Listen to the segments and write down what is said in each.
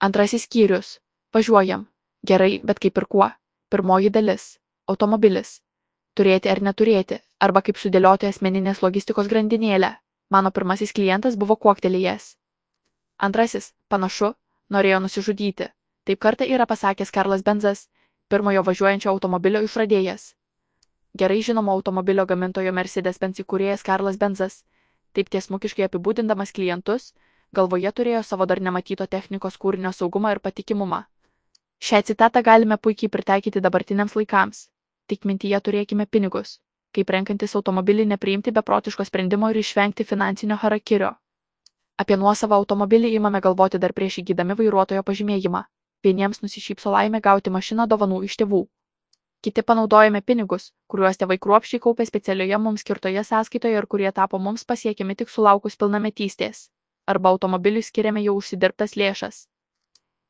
Antrasis skyrius. Važiuojam. Gerai, bet kaip ir kuo? Pirmoji dalis. Automobilis. Turėti ar neturėti, arba kaip sudėlioti asmeninės logistikos grandinėlę. Mano pirmasis klientas buvo kuoktelėjęs. Antrasis, panašu, norėjo nusižudyti. Taip kartą yra pasakęs Karlas Benzas, pirmojo važiuojančio automobilio išradėjas. Gerai žinomo automobilio gamintojo Mercedes-Benz įkūrėjas Karlas Benzas, taip tiesmukiškai apibūdindamas klientus, galvoje turėjo savo dar nematyto technikos kūrinio saugumą ir patikimumą. Šią citatą galime puikiai pritaikyti dabartiniams laikams. Tik mintyje turėkime pinigus, kaip renkantis automobilį nepriimti beprotiško sprendimo ir išvengti finansinio harakirio. Apie nuosavą automobilį įmame galvoti dar prieš įgydami vairuotojo pažymėjimą. Vieniems nusišypso laimė gauti mašiną dovanų iš tėvų. Kiti panaudojame pinigus, kuriuos tėvai kruopščiai kaupė specialioje mums skirtoje sąskaitoje ir kurie tapo mums pasiekiami tik sulaukus pilnametystės arba automobiliui skiriame jau užsidirbtas lėšas.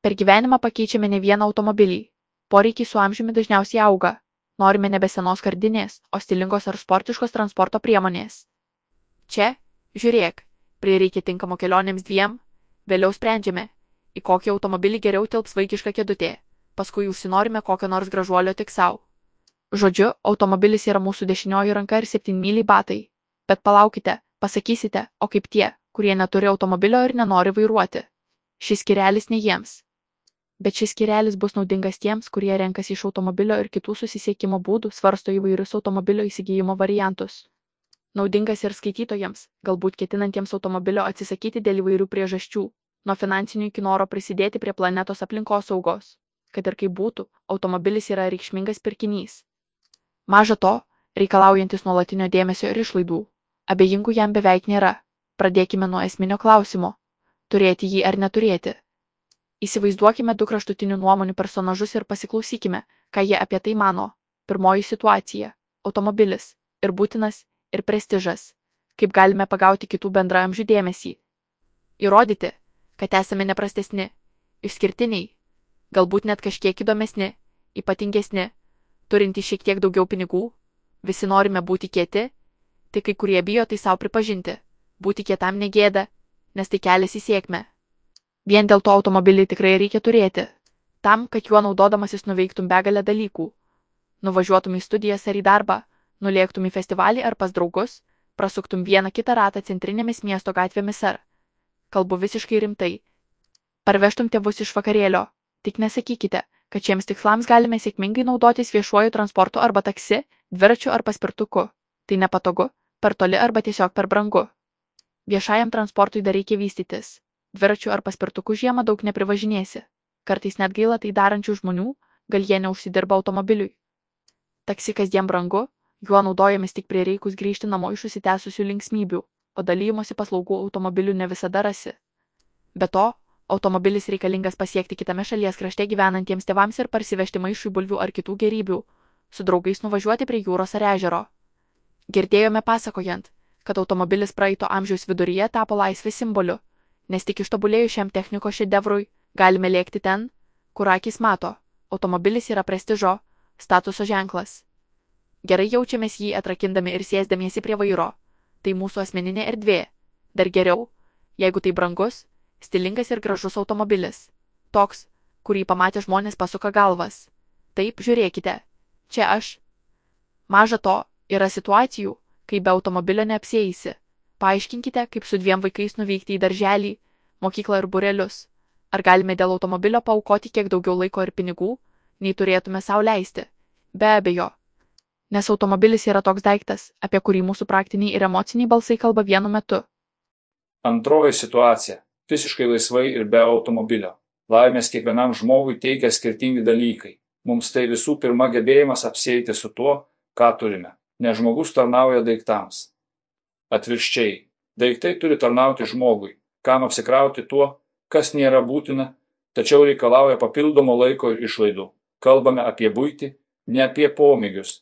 Per gyvenimą pakeičiame ne vieną automobilį. Poreikiai su amžiumi dažniausiai auga. Norime nebe senos kardinės, o stilingos ar sportiškos transporto priemonės. Čia, žiūrėk, prireikia tinkamo kelionėms dviem, vėliau sprendžiame, į kokį automobilį geriau tilps vaikiška kėdutė, paskui užsinorime kokio nors gražuolio tik savo. Žodžiu, automobilis yra mūsų dešinioji ranka ir septynmyliai batai. Bet palaukite, pasakysite, o kaip tie, kurie neturi automobilio ir nenori vairuoti. Šis skirelis ne jiems. Bet šis skirelis bus naudingas tiems, kurie renkasi iš automobilio ir kitų susisiekimo būdų, svarsto įvairius automobilio įsigijimo variantus. Naudingas ir skaitytojams, galbūt ketinantiems automobilio atsisakyti dėl įvairių priežasčių, nuo finansinių iki noro prisidėti prie planetos aplinkos saugos. Kad ir kaip būtų, automobilis yra reikšmingas pirkinys. Maža to, reikalaujantis nuolatinio dėmesio ir išlaidų. Abejingų jam beveik nėra. Pradėkime nuo esminio klausimo - turėti jį ar neturėti. Įsivaizduokime du kraštutinių nuomonių personažus ir pasiklausykime, ką jie apie tai mano. Pirmoji situacija - automobilis ir būtinas, ir prestižas. Kaip galime pagauti kitų bendramžių dėmesį. Įrodyti, kad esame neprastesni, išskirtiniai, galbūt net kažkiek įdomesni, ypatingesni, turinti šiek tiek daugiau pinigų, visi norime būti kieti, tik kai kurie bijo tai savo pripažinti būti kietam negėda, nes tai kelias į sėkmę. Vien dėl to automobilį tikrai reikia turėti, tam, kad juo naudodamasis nuveiktum begalę dalykų. Nuvažiuotum į studijas ar į darbą, nulėktum į festivalį ar pas draugus, prasuktum vieną kitą ratą centrinėmis miesto gatvėmis ar, kalbu visiškai rimtai, parvežtum tėvus iš vakarėlio, tik nesakykite, kad šiems tikslams galime sėkmingai naudotis viešuoju transportu arba taksi, dviračiu ar paspirtuku. Tai nepatogu, per toli arba tiesiog per brangu. Viešajam transportui dar reikia vystytis. Dviračiu ar paspirtuku žiemą daug neprivažinėsi. Kartais net gaila tai darančių žmonių, gal jie neužsidirba automobiliui. Taksi kasdien brangu, juo naudojamis tik prireikus grįžti namo iš užsitęsusių linksmybių, o dalymosi paslaugų automobilių ne visada rasi. Be to, automobilis reikalingas pasiekti kitame šalies krašte gyvenantiems tėvams ir parsivežti maišui bulvių ar kitų gerybių, su draugais nuvažiuoti prie jūros ar ežero. Girdėjome pasakojant, kad automobilis praeito amžiaus viduryje tapo laisvės simboliu, nes tik ištobulėjus šiam technikos šedevrui galime lėkti ten, kur akis mato, automobilis yra prestižo, statuso ženklas. Gerai jaučiamės jį atrakindami ir sėsdamiesi prie vairo. Tai mūsų asmeninė erdvė. Dar geriau, jeigu tai brangus, stilingas ir gražus automobilis. Toks, kurį pamatę žmonės pasuka galvas. Taip, žiūrėkite, čia aš. Maža to, yra situacijų, kai be automobilio neapsėjusi. Paaiškinkite, kaip su dviem vaikais nuvykti į darželį, mokyklą ir burelius. Ar galime dėl automobilio paukoti kiek daugiau laiko ir pinigų, nei turėtume savo leisti? Be abejo. Nes automobilis yra toks daiktas, apie kurį mūsų praktiniai ir emociniai balsai kalba vienu metu. Antroji situacija - visiškai laisvai ir be automobilio. Laimės kiekvienam žmogui teikia skirtingi dalykai. Mums tai visų pirma gebėjimas apsėti su tuo, ką turime nes žmogus tarnauja daiktams. Atvirkščiai, daiktai turi tarnauti žmogui, kam apsikrauti tuo, kas nėra būtina, tačiau reikalauja papildomo laiko ir išlaidų. Kalbame apie būti, ne apie pomėgius.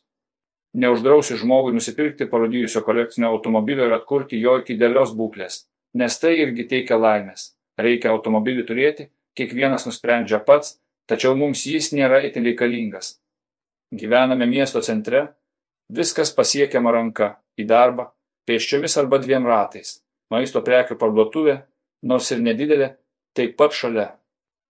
Neuždrausi žmogui nusipirkti parodijusio kolekcinio automobilio ir atkurti jo iki dėlios būklės, nes tai irgi teikia laimės. Reikia automobilį turėti, kiekvienas nusprendžia pats, tačiau mums jis nėra itin reikalingas. Gyvename miesto centre, Viskas pasiekiama ranka - į darbą, pėsčiomis arba dviem ratais. Maisto prekių parduotuvė, nors ir nedidelė, taip pat šalia.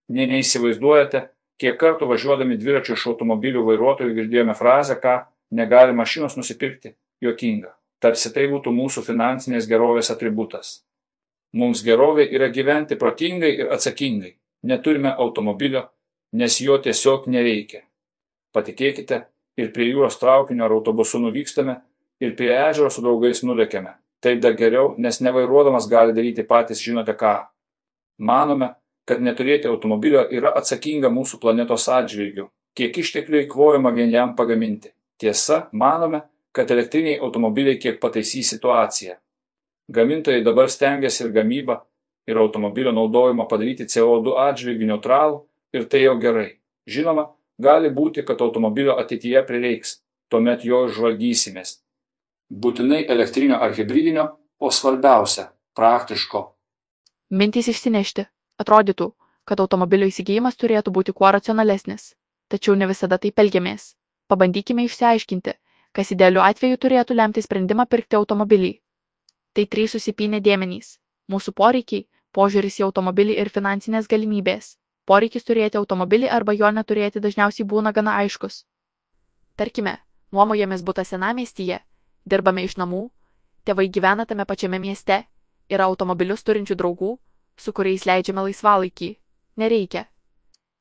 Nė neįsivaizduojate, kiek kartų važiuodami dviračiu iš automobilių vairuotojų girdėjome frazę, ką negali mašinos nusipirkti. Jokinga. Tarsi tai būtų mūsų finansinės gerovės atributas. Mums gerovė yra gyventi protingai ir atsakingai. Neturime automobilio, nes jo tiesiog nereikia. Patikėkite, ir prie jūros traukinio ar autobusu nuvykstame, ir prie ežero su draugais nulėkėme. Taip dar geriau, nes nevairuodamas gali daryti patys žinote ką. Manome, kad neturėti automobilio yra atsakinga mūsų planetos atžvilgių, kiek išteklių įkvojama vien jam pagaminti. Tiesa, manome, kad elektriniai automobiliai kiek pataisys situaciją. Gamintojai dabar stengiasi ir gamybą, ir automobilio naudojimą padaryti CO2 atžvilgių neutralų ir tai jau gerai. Žinoma, gali būti, kad automobilio ateityje prireiks, tuomet jo žvalgysimės. Būtinai elektrinio ar hybridinio, o svarbiausia - praktiško. Mintys išsinešti. Atrodytų, kad automobilio įsigijimas turėtų būti kuo racionalesnis. Tačiau ne visada taip elgiamės. Pabandykime išsiaiškinti, kas idealiu atveju turėtų lemti sprendimą pirkti automobilį. Tai trys susipinę dėmenys - mūsų poreikiai, požiūris į automobilį ir finansinės galimybės. Poreikis turėti automobilį arba jo neturėti dažniausiai būna gana aiškus. Tarkime, nuomojamės būtą senamiestyje, dirbame iš namų, tėvai gyvena tame pačiame mieste, yra automobilius turinčių draugų, su kuriais leidžiame laisvalaikį. Nereikia.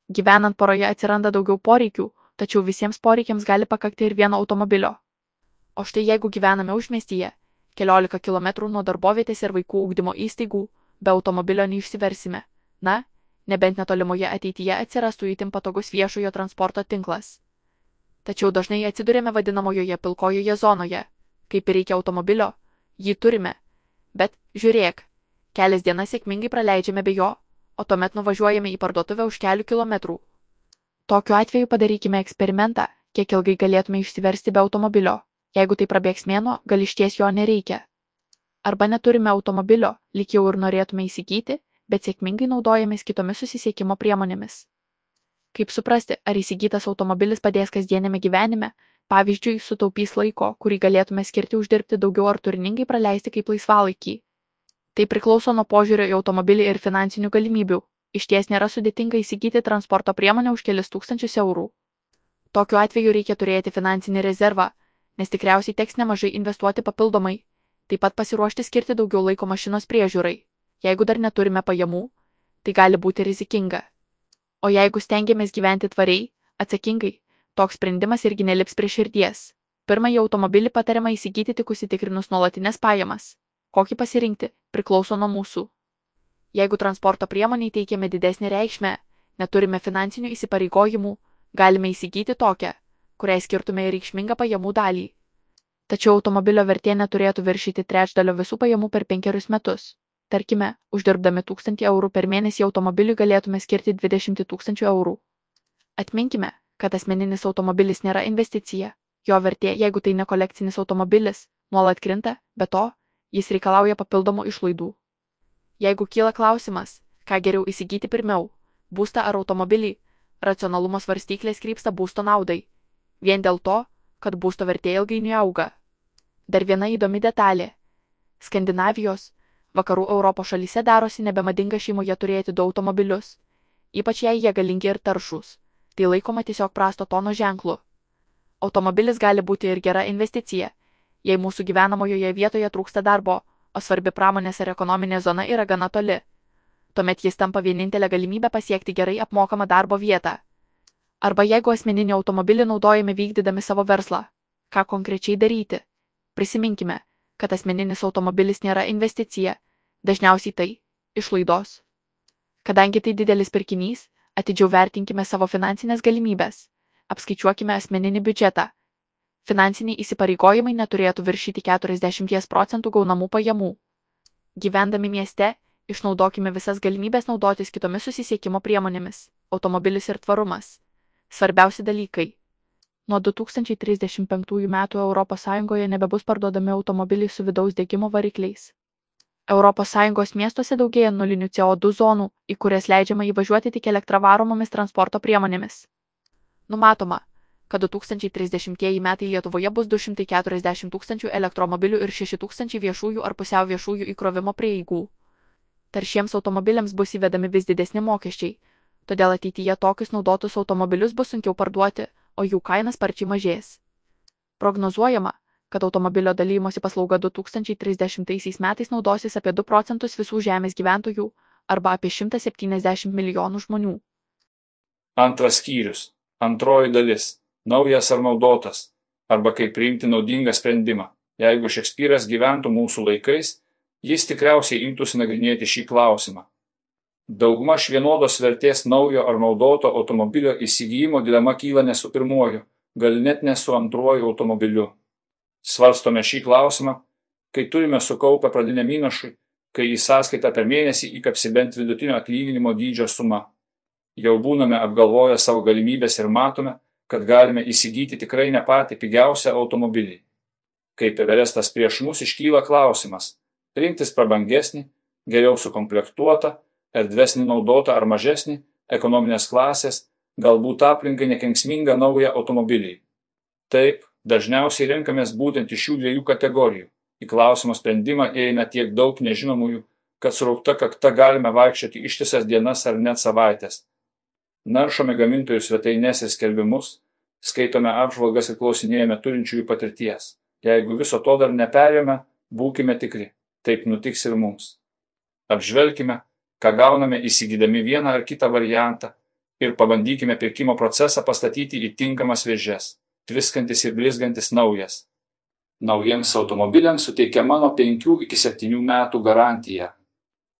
Gyvenant poroje atsiranda daugiau poreikių, tačiau visiems poreikiams gali pakakti ir vieno automobilio. O štai jeigu gyvename užmestyje, keliolika kilometrų nuo darbovietės ir vaikų ūkdymo įstaigų, be automobilio neišsiversime. Na, nebent netolimoje ateityje atsirastų įtim patogus viešojo transporto tinklas. Tačiau dažnai atsidurėme vadinamojoje pilkojoje zonoje. Kaip ir reikia automobilio, jį turime. Bet, žiūrėk, Kelias dienas sėkmingai praleidžiame be jo, o tuomet nuvažiuojame į parduotuvę už kelių kilometrų. Tokiu atveju padarykime eksperimentą, kiek ilgai galėtume išsiversti be automobilio. Jeigu tai prabėgs mėno, gal išties jo nereikia. Arba neturime automobilio, lyg jau ir norėtume įsigyti, bet sėkmingai naudojamės kitomis susisiekimo priemonėmis. Kaip suprasti, ar įsigytas automobilis padės kasdienėme gyvenime, pavyzdžiui, sutaupys laiko, kurį galėtume skirti uždirbti daugiau ar turiningai praleisti kaip laisvalaikį. Tai priklauso nuo požiūrio į automobilį ir finansinių galimybių. Iš ties nėra sudėtinga įsigyti transporto priemonę už kelis tūkstančius eurų. Tokiu atveju reikia turėti finansinį rezervą, nes tikriausiai teks nemažai investuoti papildomai, taip pat pasiruošti skirti daugiau laiko mašinos priežiūrai. Jeigu dar neturime pajamų, tai gali būti rizikinga. O jeigu stengiamės gyventi tvariai, atsakingai, toks sprendimas irgi nelips prie širdies. Pirmąjį automobilį patariama įsigyti tik užsitikrinus nuolatinės pajamas. Kokį pasirinkti priklauso nuo mūsų. Jeigu transporto priemoniai teikiame didesnį reikšmę, neturime finansinių įsipareigojimų, galime įsigyti tokią, kuriai skirtume ir reikšmingą pajamų dalį. Tačiau automobilio vertė neturėtų viršyti trečdalio visų pajamų per penkerius metus. Tarkime, uždirbdami 1000 eurų per mėnesį automobiliui galėtume skirti 20 tūkstančių eurų. Atminkime, kad asmeninis automobilis nėra investicija. Jo vertė, jeigu tai ne kolekcinis automobilis, nuolat krinta, be to, jis reikalauja papildomų išlaidų. Jeigu kyla klausimas, ką geriau įsigyti pirmiau - būstą ar automobilį, racionalumo svarstyklės krypsta būsto naudai. Vien dėl to, kad būsto vertė ilgainiui auga. Dar viena įdomi detalė. Skandinavijos, vakarų Europos šalyse darosi nebemadinga šeimoje turėti du automobilius, ypač jei jie galingi ir taršus. Tai laikoma tiesiog prasto tono ženklu. Automobilis gali būti ir gera investicija, jei mūsų gyvenamojoje vietoje trūksta darbo, o svarbi pramonės ir ekonominė zona yra gana toli. Tuomet jis tampa vienintelė galimybė pasiekti gerai apmokamą darbo vietą. Arba jeigu asmeninį automobilį naudojame vykdydami savo verslą, ką konkrečiai daryti? Prisiminkime, kad asmeninis automobilis nėra investicija, dažniausiai tai išlaidos. Kadangi tai didelis pirkinys, atidžiau vertinkime savo finansinės galimybės, apskaičiuokime asmeninį biudžetą Finansiniai įsipareigojimai neturėtų viršyti 40 procentų gaunamų pajamų. Gyvendami mieste, išnaudokime visas galimybės naudotis kitomis susisiekimo priemonėmis - automobilis ir tvarumas. Svarbiausi dalykai. Nuo 2035 metų ES nebebus parduodami automobiliai su vidaus degimo varikliais. ES miestuose daugėja nulinių CO2 zonų, į kurias leidžiama įvažiuoti tik elektravaromomis transporto priemonėmis. Numatoma, kad 2030 metai Lietuvoje bus 240 tūkstančių elektromobilių ir 6 tūkstančiai viešųjų ar pusiau viešųjų įkrovimo prieigų. Taršiems automobiliams bus įvedami vis didesni mokesčiai, todėl ateityje tokius naudotus automobilius bus sunkiau parduoti, o jų kaina sparčiai mažės. Prognozuojama, kad automobilio dalymosi paslauga 2030 metais naudosis apie 2 procentus visų Žemės gyventojų arba apie 170 milijonų žmonių. Antras skyrius. Antroji dalis. Naujas ar naudotas. Arba kaip priimti naudingą sprendimą. Jeigu Šekspyras gyventų mūsų laikais, jis tikriausiai imtųsi nagrinėti šį klausimą. Daugmaž vienodos vertės naujo ar naudoto automobilio įsigijimo dilema kyla ne su pirmuoju, gal net ne su antruoju automobiliu. Svarstome šį klausimą, kai turime sukaupę pradiniam įnašui, kai į sąskaitą per mėnesį įkapsi bent vidutinio atlyginimo dydžio suma. Jau būname apgalvoję savo galimybės ir matome, kad galime įsigyti tikrai ne patį pigiausią automobilį. Kaip Everestas prieš mus iškyla klausimas - rinktis prabangesnį, geriau sukomplektuotą, erdvesnį naudotą ar mažesnį, ekonominės klasės, galbūt aplinkai nekenksmingą naują automobilį. Taip, dažniausiai renkamės būtent iš šių dviejų kategorijų. Į klausimo sprendimą įeina tiek daug nežinomųjų, kad suraukta kakta galime vaikščioti ištisas dienas ar net savaitės. Naršome gamintojų svetainės ir skelbimus, skaitome apžvalgas ir klausinėjame turinčiųjų patirties. Jeigu viso to dar neperėmė, būkime tikri, taip nutiks ir mums. Apžvelkime, ką gauname įsigydami vieną ar kitą variantą ir pabandykime pirkimo procesą pastatyti į tinkamas vėžes, tviskantis ir blizgantis naujas. Naujiems automobiliams suteikiama nuo 5 iki 7 metų garantija.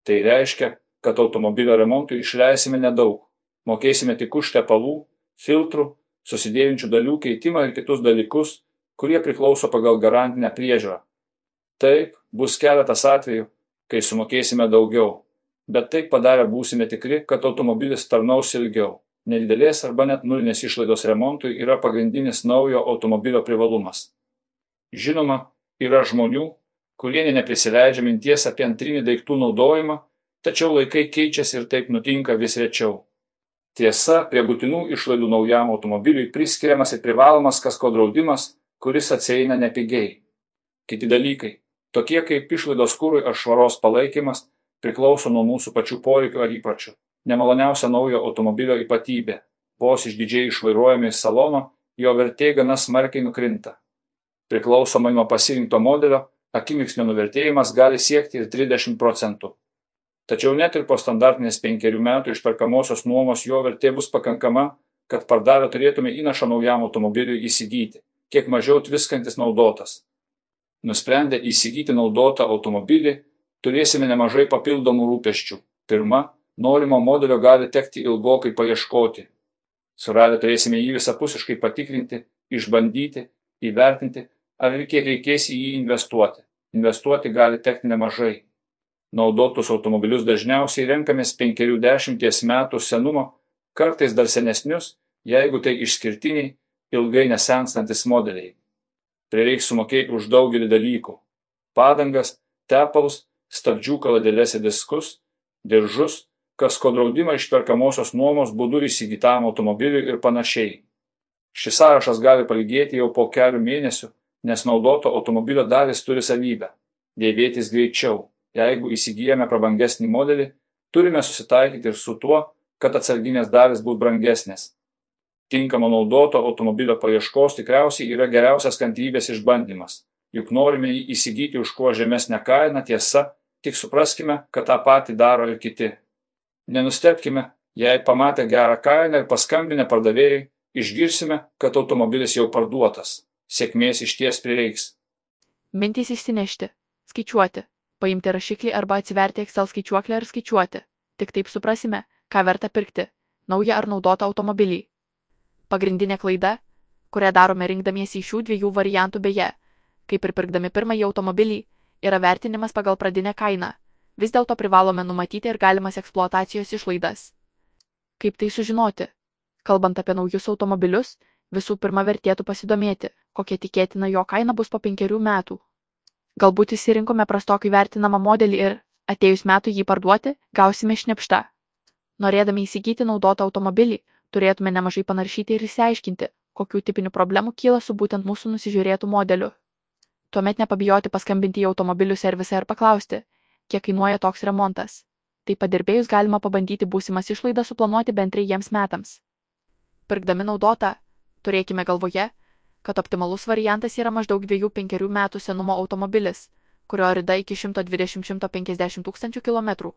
Tai reiškia, kad automobilio remontui išleisime nedaug, mokėsime tik už tepalų, filtrų, susidėvinčių dalių keitimą ir kitus dalykus, kurie priklauso pagal garantinę priežiūrą. Taip, bus keletas atvejų, kai sumokėsime daugiau, bet taip padarę būsime tikri, kad automobilis tarnaus ilgiau. Nedidelės arba net nulinės išlaidos remontui yra pagrindinis naujo automobilio privalumas. Žinoma, yra žmonių, kurie neprisileidžia minties apie antrinį daiktų naudojimą, tačiau laikai keičiasi ir taip nutinka vis rečiau. Tiesa, prie būtinų išlaidų naujam automobiliui priskiriamas ir privalomas kasko draudimas, kuris atsieina nepigiai. Kiti dalykai, tokie kaip išlaidos kūrui ar švaros palaikymas, priklauso nuo mūsų pačių poreikių ar įpročių. Nemaloniausia naujo automobilio ypatybė - vos išdidžiai išvairuojami iš salono, jo vertė gana smarkiai nukrinta. Priklausomai nuo pasirinkto modelio, akimirksnio nuvertėjimas gali siekti ir 30 procentų. Tačiau net ir po standartinės penkerių metų išperkamosios nuomos jo vertė bus pakankama, kad pardavę turėtume įnašą naujam automobiliui įsigyti, kiek mažiau tviskantis naudotas. Nusprendę įsigyti naudotą automobilį, turėsime nemažai papildomų rūpeščių. Pirma, norimo modelio gali tekti ilgokai paieškoti. Suradę turėsime jį visapusiškai patikrinti, išbandyti, įvertinti, ar kiek reikės į jį investuoti. Investuoti gali tekti nemažai. Naudotus automobilius dažniausiai renkamės 50 metų senumo, kartais dar senesnius, jeigu tai išskirtiniai, ilgai nesenstantis modeliai. Prireiks sumokėti už daugelį dalykų - padangas, tepalus stabdžių kaladėles ir diskus, diržus, kasko draudimą išperkamosios nuomos būdu įsigytam automobiliui ir panašiai. Šis sąrašas gali palgėti jau po kelių mėnesių, nes naudoto automobilio dalis turi savybę - dėvėtis greičiau. Jeigu įsigijame prabangesnį modelį, turime susitaikyti ir su tuo, kad atsarginės dalis bus brangesnės. Tinkamo naudoto automobilio paieškos tikriausiai yra geriausias kantrybės išbandymas, juk norime jį įsigyti už kuo žemesnę kainą tiesa Tik supraskime, kad tą patį daro ir kiti. Nenustepkime, jei pamatę gerą kainą ir paskambinę pardavėjai, išgirsime, kad automobilis jau parduotas. Sėkmės iš ties prireiks. Mintys išsinešti, skaičiuoti, paimti rašiklį arba atsiverti Excel skaičiuoklę ir skaičiuoti. Tik taip suprasime, ką verta pirkti - naują ar naudotą automobilį. Pagrindinė klaida, kurią darome rinkdamiesi iš šių dviejų variantų beje, kaip ir pirkdami pirmąjį automobilį, yra vertinimas pagal pradinę kainą. Vis dėlto privalome numatyti ir galimas eksploatacijos išlaidas. Kaip tai sužinoti? Kalbant apie naujus automobilius, visų pirma vertėtų pasidomėti, kokia tikėtina jo kaina bus po penkerių metų. Galbūt įsirinkome prastokai vertinamą modelį ir, atėjus metų jį parduoti, gausime šnipštą. Norėdami įsigyti naudotą automobilį, turėtume nemažai panaršyti ir įsiaiškinti, kokių tipinių problemų kyla su būtent mūsų nusižiūrėtų modeliu. Tuomet nepabijoti paskambinti į automobilių servisą ir paklausti, kiek kainuoja toks remontas. tai padirbėjus galima pabandyti būsimas išlaidas suplanuoti bent trejiems metams. Pirkdami naudotą, turėkime galvoje, kad optimalus variantas yra maždaug 2-5 metų senumo automobilis, kurio rida iki 120-150 tūkstančių kilometrų.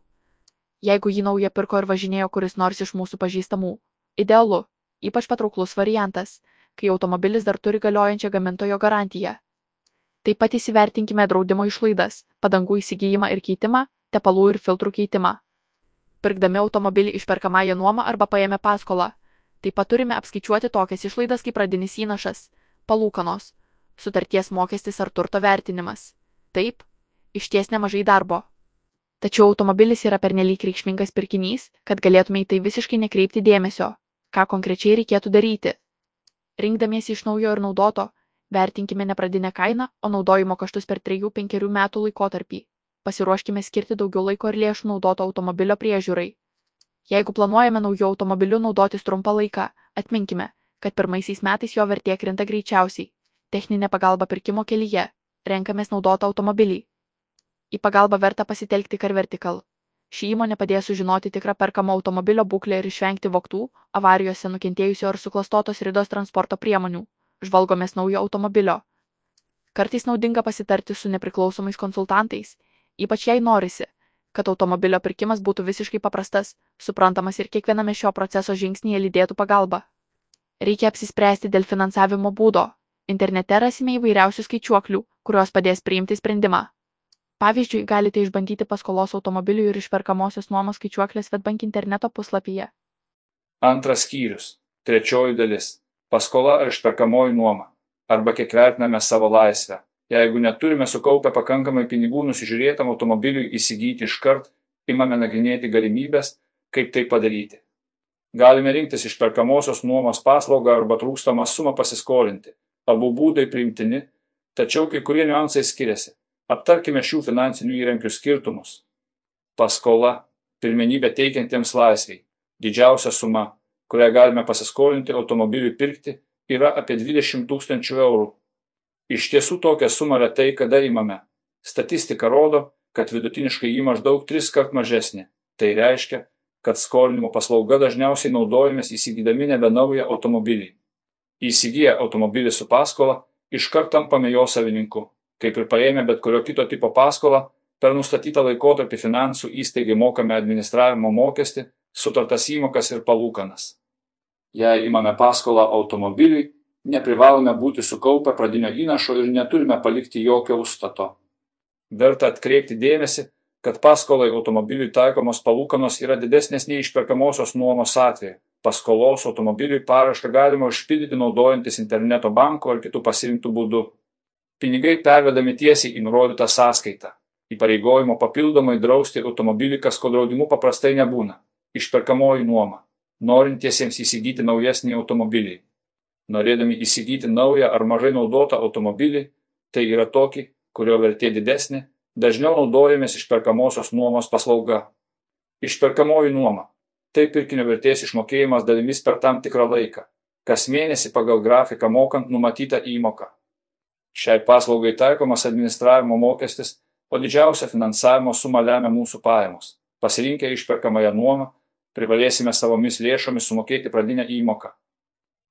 Jeigu jį naują pirko ir važinėjo kuris nors iš mūsų pažįstamų, idealu, ypač patrauklus variantas, kai automobilis dar turi galiojančią gamintojo garantiją. Taip pat įsivertinkime draudimo išlaidas, padangų įsigijimą ir keitimą, tepalų ir filtrų keitimą. Pirkdami automobilį išperkamąją nuomą arba paėmę paskolą, taip pat turime apskaičiuoti tokias išlaidas kaip pradinis įnašas, palūkanos, sutarties mokestis ar turto vertinimas. Taip, iš ties nemažai darbo. Tačiau automobilis yra pernelyg reikšmingas pirkinys, kad galėtume į tai visiškai nekreipti dėmesio, ką konkrečiai reikėtų daryti. Rinkdamiesi iš naujo ir naudoto, vertinkime ne pradinę kainą, o naudojimo kaštus per 3-5 metų laikotarpį. Pasiruoškime skirti daugiau laiko ir lėšų naudoto automobilio priežiūrai. Jeigu planuojame naujų automobilių naudotis trumpą laiką, atminkime, kad pirmaisiais metais jo vertė krinta greičiausiai. Techninė pagalba pirkimo kelyje. Renkamės naudotą automobilį. Į pagalbą verta pasitelkti Carvertical. Ši įmonė padės sužinoti tikrą perkamo automobilio būklę ir išvengti voktų, avarijose nukentėjusio ar suklastotos ridos transporto priemonių. Žvalgomės naujo automobilio. Kartais naudinga pasitarti su nepriklausomais konsultantais, ypač jei norisi, kad automobilio pirkimas būtų visiškai paprastas, suprantamas ir kiekviename šio proceso žingsnyje lydėtų pagalba. Reikia apsispręsti dėl finansavimo būdo. Internete rasime įvairiausių skaičiuoklių, kurios padės priimti sprendimą. Pavyzdžiui, galite išbandyti paskolos automobiliui ir išperkamosios nuomos skaičiuoklės Svetbank interneto puslapyje. Antras skyrius. Trečioji dalis. Paskola ar išperkamoji nuoma. Arba kiek vertiname savo laisvę. Jeigu neturime sukaupę pakankamai pinigų nusižiūrėtam automobiliui įsigyti iškart, imame nagrinėti galimybės, kaip tai padaryti. Galime rinktis išperkamosios nuomos paslaugą arba trūkstamą sumą pasiskolinti. Abu būdai priimtini, tačiau kai kurie niuansai skiriasi. Aptarkime šių finansinių įrankių skirtumus. Paskola - pirmenybė teikiantiems laisviai. Didžiausia suma, kurią galime pasiskolinti automobiliui pirkti, yra apie 20 tūkstančių eurų. Iš tiesų tokią sumą retai kada įmame. Statistika rodo, kad vidutiniškai jį maždaug tris kart mažesnė. Tai reiškia, kad skolinimo paslauga dažniausiai naudojamės įsigydami nebe naują automobilį. Įsigiję automobilį su paskola, iškart tampame jo savininku kaip ir paėmę bet kurio kito tipo paskolą, per nustatytą laikotarpį finansų įstaigai mokame administravimo mokestį, sutartas įmokas ir palūkanas. Jei imame paskolą automobiliui, neprivalome būti sukaupę pradinio įnašo ir neturime palikti jokio užstato. Verta atkreipti dėmesį, kad paskolai automobiliui taikomos palūkanos yra didesnės nei išperkamosios nuomos atveju. Paskolos automobiliui parašką galima užpildyti naudojantis interneto banko ar kitų pasirinktų būdų. Pinigai pervedami tiesiai į nurodytą sąskaitą. Įpareigojimo papildomai drausti automobilį kasko draudimu paprastai nebūna. Išperkamoji nuoma. Norintiesiems įsigyti naujesnį automobilį. Norėdami įsigyti naują ar mažai naudotą automobilį, tai yra tokį, kurio vertė didesnė, dažniau naudojamės išperkamosios nuomos paslauga. Išperkamoji nuoma. Tai pirkinio vertės išmokėjimas dalimis per tam tikrą laiką. Kas mėnesį pagal grafiką mokant numatytą įmoką. Šiai paslaugai taikomas administravimo mokestis, o didžiausią finansavimo sumą lemia mūsų pajamos. Pasirinkę išperkamąją nuomą, privalėsime savomis lėšomis sumokėti pradinę įmoką.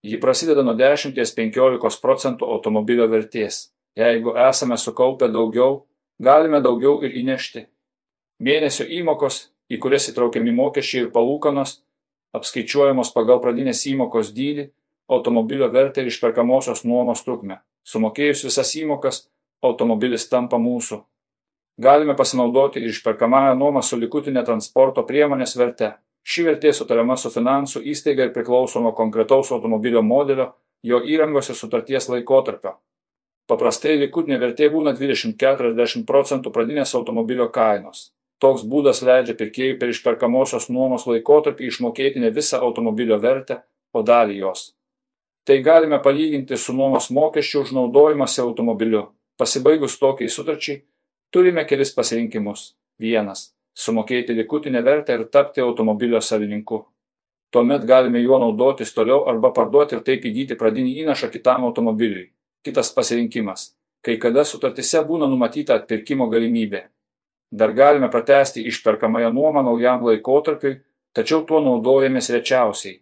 Ji prasideda nuo 10-15 procentų automobilio vertės. Jeigu esame sukaupę daugiau, galime daugiau ir įnešti. Mėnesio įmokos, į kurias įtraukiami mokesčiai ir palūkanos, apskaičiuojamos pagal pradinės įmokos dydį, automobilio vertę ir išperkamosios nuomos trukmę. Sumokėjus visas įmokas, automobilis tampa mūsų. Galime pasinaudoti ir išperkamąją nuomą su likutinė transporto priemonės verte. Ši vertė sutariama su finansų įstaiga ir priklauso nuo konkretaus automobilio modelio, jo įrangos ir sutarties laikotarpio. Paprastai likutinė vertė būna 20-40 procentų pradinės automobilio kainos. Toks būdas leidžia pirkėjui per išperkamosios nuomos laikotarpį išmokėti ne visą automobilio vertę, o dalį jos. Tai galime palyginti su nuomos mokesčiu už naudojimąsi automobiliu. Pasibaigus tokiai sutarčiai, turime kelis pasirinkimus. Vienas - sumokėti likutinę vertę ir tapti automobilio savininku. Tuomet galime juo naudotis toliau arba parduoti ir taip įgyti pradinį įnašą kitam automobiliui. Kitas pasirinkimas - kai kada sutartise būna numatyta atpirkimo galimybė. Dar galime pratesti išperkamąją nuomą naujam laikotarpiui, tačiau tuo naudojamės rečiausiai.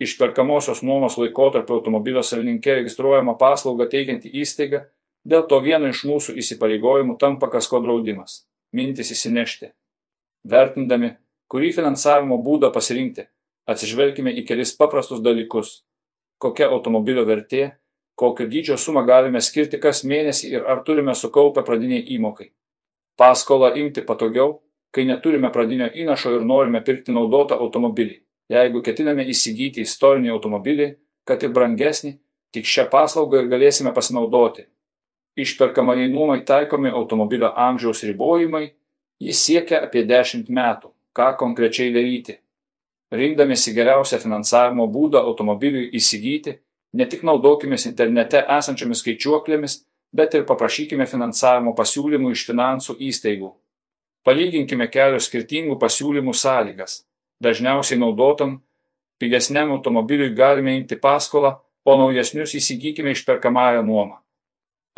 Išperkamosios nuomos laikotarpio automobilio savininkė registruojama paslauga teikianti įstaiga, dėl to vienu iš mūsų įsipareigojimų tampa kasko draudimas - mintis įsinešti. Vertindami, kurį finansavimo būdą pasirinkti, atsižvelgime į kelis paprastus dalykus - kokia automobilio vertė, kokio dydžio sumą galime skirti kas mėnesį ir ar turime sukaupę pradiniai įmokai. Paskolą imti patogiau, kai neturime pradinio įnašo ir norime pirkti naudotą automobilį. Jeigu ketiname įsigyti istorinį automobilį, kad ir brangesnį, tik šią paslaugą ir galėsime pasinaudoti. Išperkamai nuomai taikomi automobilio amžiaus ribojimai, jis siekia apie 10 metų. Ką konkrečiai daryti? Rinkdamėsi geriausią finansavimo būdą automobiliui įsigyti, Ne tik naudokimės internete esančiomis skaičiuoklėmis, bet ir paprašykime finansavimo pasiūlymų iš finansų įstaigų. Palyginkime kelios skirtingų pasiūlymų sąlygas. Dažniausiai naudotam, pigesniam automobiliui galime imti paskolą, o naujesnius įsigykime išperkamąją nuomą.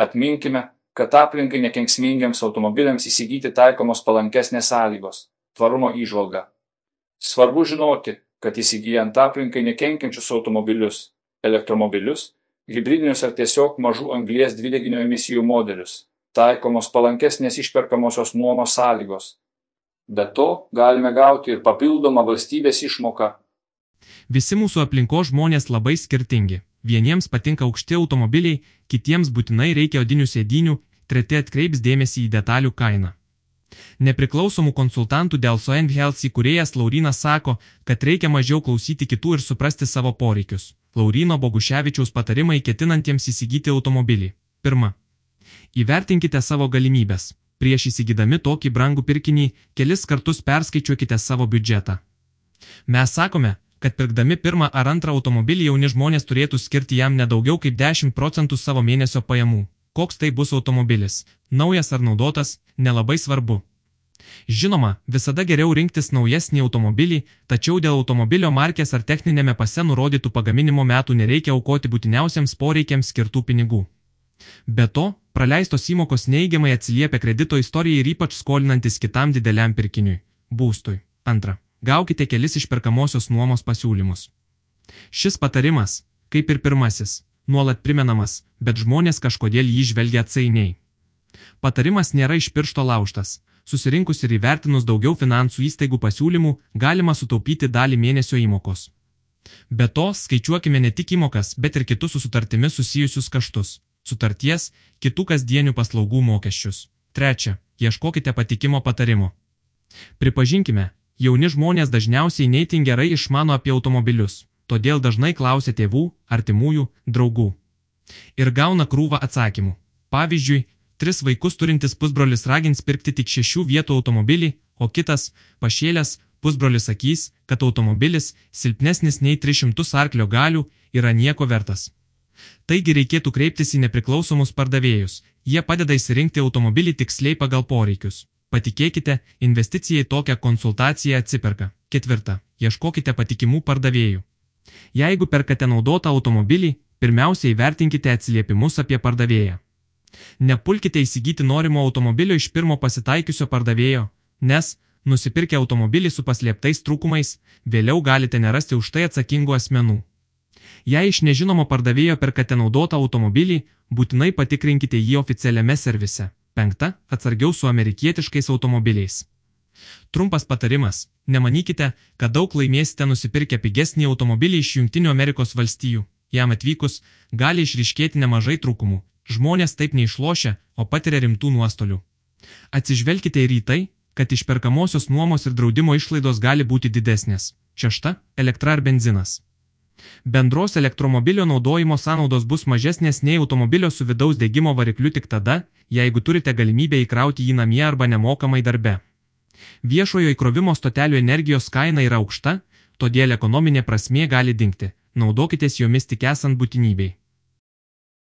Atminkime, kad aplinkai nekenksmingiams automobiliams įsigyti taikomos palankesnės sąlygos - tvarumo įžvalga. Svarbu žinoti, kad įsigijant aplinkai nekenkiančius automobilius elektromobilius, hybridinius ar tiesiog mažų anglies dvideginio emisijų modelius. Taikomos palankesnės išperkamosios nuomos sąlygos. Be to, galime gauti ir papildomą valstybės išmoką. Visi mūsų aplinkos žmonės labai skirtingi. Vieniems patinka aukšti automobiliai, kitiems būtinai reikia odinių sėdinių, treti atkreips dėmesį į detalių kainą. Nepriklausomų konsultantų dėl Soen Health įkūrėjas Laurinas sako, kad reikia mažiau klausyti kitų ir suprasti savo poreikius. Laurino Boguševičiaus patarimai ketinantiems įsigyti automobilį. Pirma. Įvertinkite savo galimybės. Prieš įsigydami tokį brangų pirkinį, kelis kartus perskaičiuokite savo biudžetą. Mes sakome, kad pirkdami pirmą ar antrą automobilį jauni žmonės turėtų skirti jam nedaugiau kaip 10 procentų savo mėnesio pajamų. Koks tai bus automobilis - naujas ar naudotas - nelabai svarbu. Žinoma, visada geriau rinktis naujesnį automobilį, tačiau dėl automobilio markės ar techninėme pase nurodytų pagaminimo metų nereikia aukoti būtiniausiams poreikiams skirtų pinigų. Be to, praleistos įmokos neigiamai atsiliepia kredito istorijai ir ypač skolinantis kitam dideliam pirkiniui - būstui. Antra. Gaukite kelis išperkamosios nuomos pasiūlymus. Šis patarimas, kaip ir pirmasis, nuolat primenamas, bet žmonės kažkodėl jį žvelgia atsainiai. Patarimas nėra iš piršto lauštas, susirinkus ir įvertinus daugiau finansų įstaigų pasiūlymų, galima sutaupyti dalį mėnesio įmokos. Be to, skaičiuokime ne tik įmokas, bet ir kitus su sutartimis susijusius kaštus - sutarties, kitų kasdienių paslaugų mokesčius. Trečia, ieškokite patikimo patarimo. Pripažinkime, jauni žmonės dažniausiai neįtin gerai išmano apie automobilius, todėl dažnai klausia tėvų, artimųjų, draugų. Ir gauna krūvą atsakymų. Pavyzdžiui, Tris vaikus turintis pusbrolis ragins pirkti tik šešių vietų automobilį, o kitas, pašėlęs, pusbrolis sakys, kad automobilis, silpnesnis nei 300 arklio galių, yra nieko vertas. Taigi reikėtų kreiptis į nepriklausomus pardavėjus, jie padeda įsirinkti automobilį tiksliai pagal poreikius. Patikėkite, investicija į tokią konsultaciją atsiperka. Ketvirta. Ieškokite patikimų pardavėjų. Jeigu perkate naudotą automobilį, pirmiausia įvertinkite atsiliepimus apie pardavėją. Nepulkite įsigyti norimo automobilio iš pirmo pasitaikiusio pardavėjo, nes, nusipirkę automobilį su paslėptais trūkumais, vėliau galite nerasti už tai atsakingų asmenų. Jei iš nežinomo pardavėjo perkate naudotą automobilį, būtinai patikrinkite jį oficialiame servise. Penkta, atsargiau su amerikietiškais automobiliais. Trumpas patarimas - nemanykite, kad daug laimėsite nusipirkę pigesnį automobilį iš Junktinių Amerikos valstijų. Jam atvykus, gali išriškėti nemažai trūkumų, Žmonės taip neišlošia, o patiria rimtų nuostolių. Atsižvelkite ir į tai, kad išperkamosios nuomos ir draudimo išlaidos gali būti didesnės. Šešta - elektra ar benzinas. Bendros elektromobilio naudojimo sąnaudos bus mažesnės nei automobilio su vidaus degimo varikliu tik tada, jeigu turite galimybę įkrauti jį namie arba nemokamai darbe. Viešojo įkrovimo stotelių energijos kaina yra aukšta, todėl ekonominė prasmė gali dinkti, naudokitės jomis tik esant būtinybei.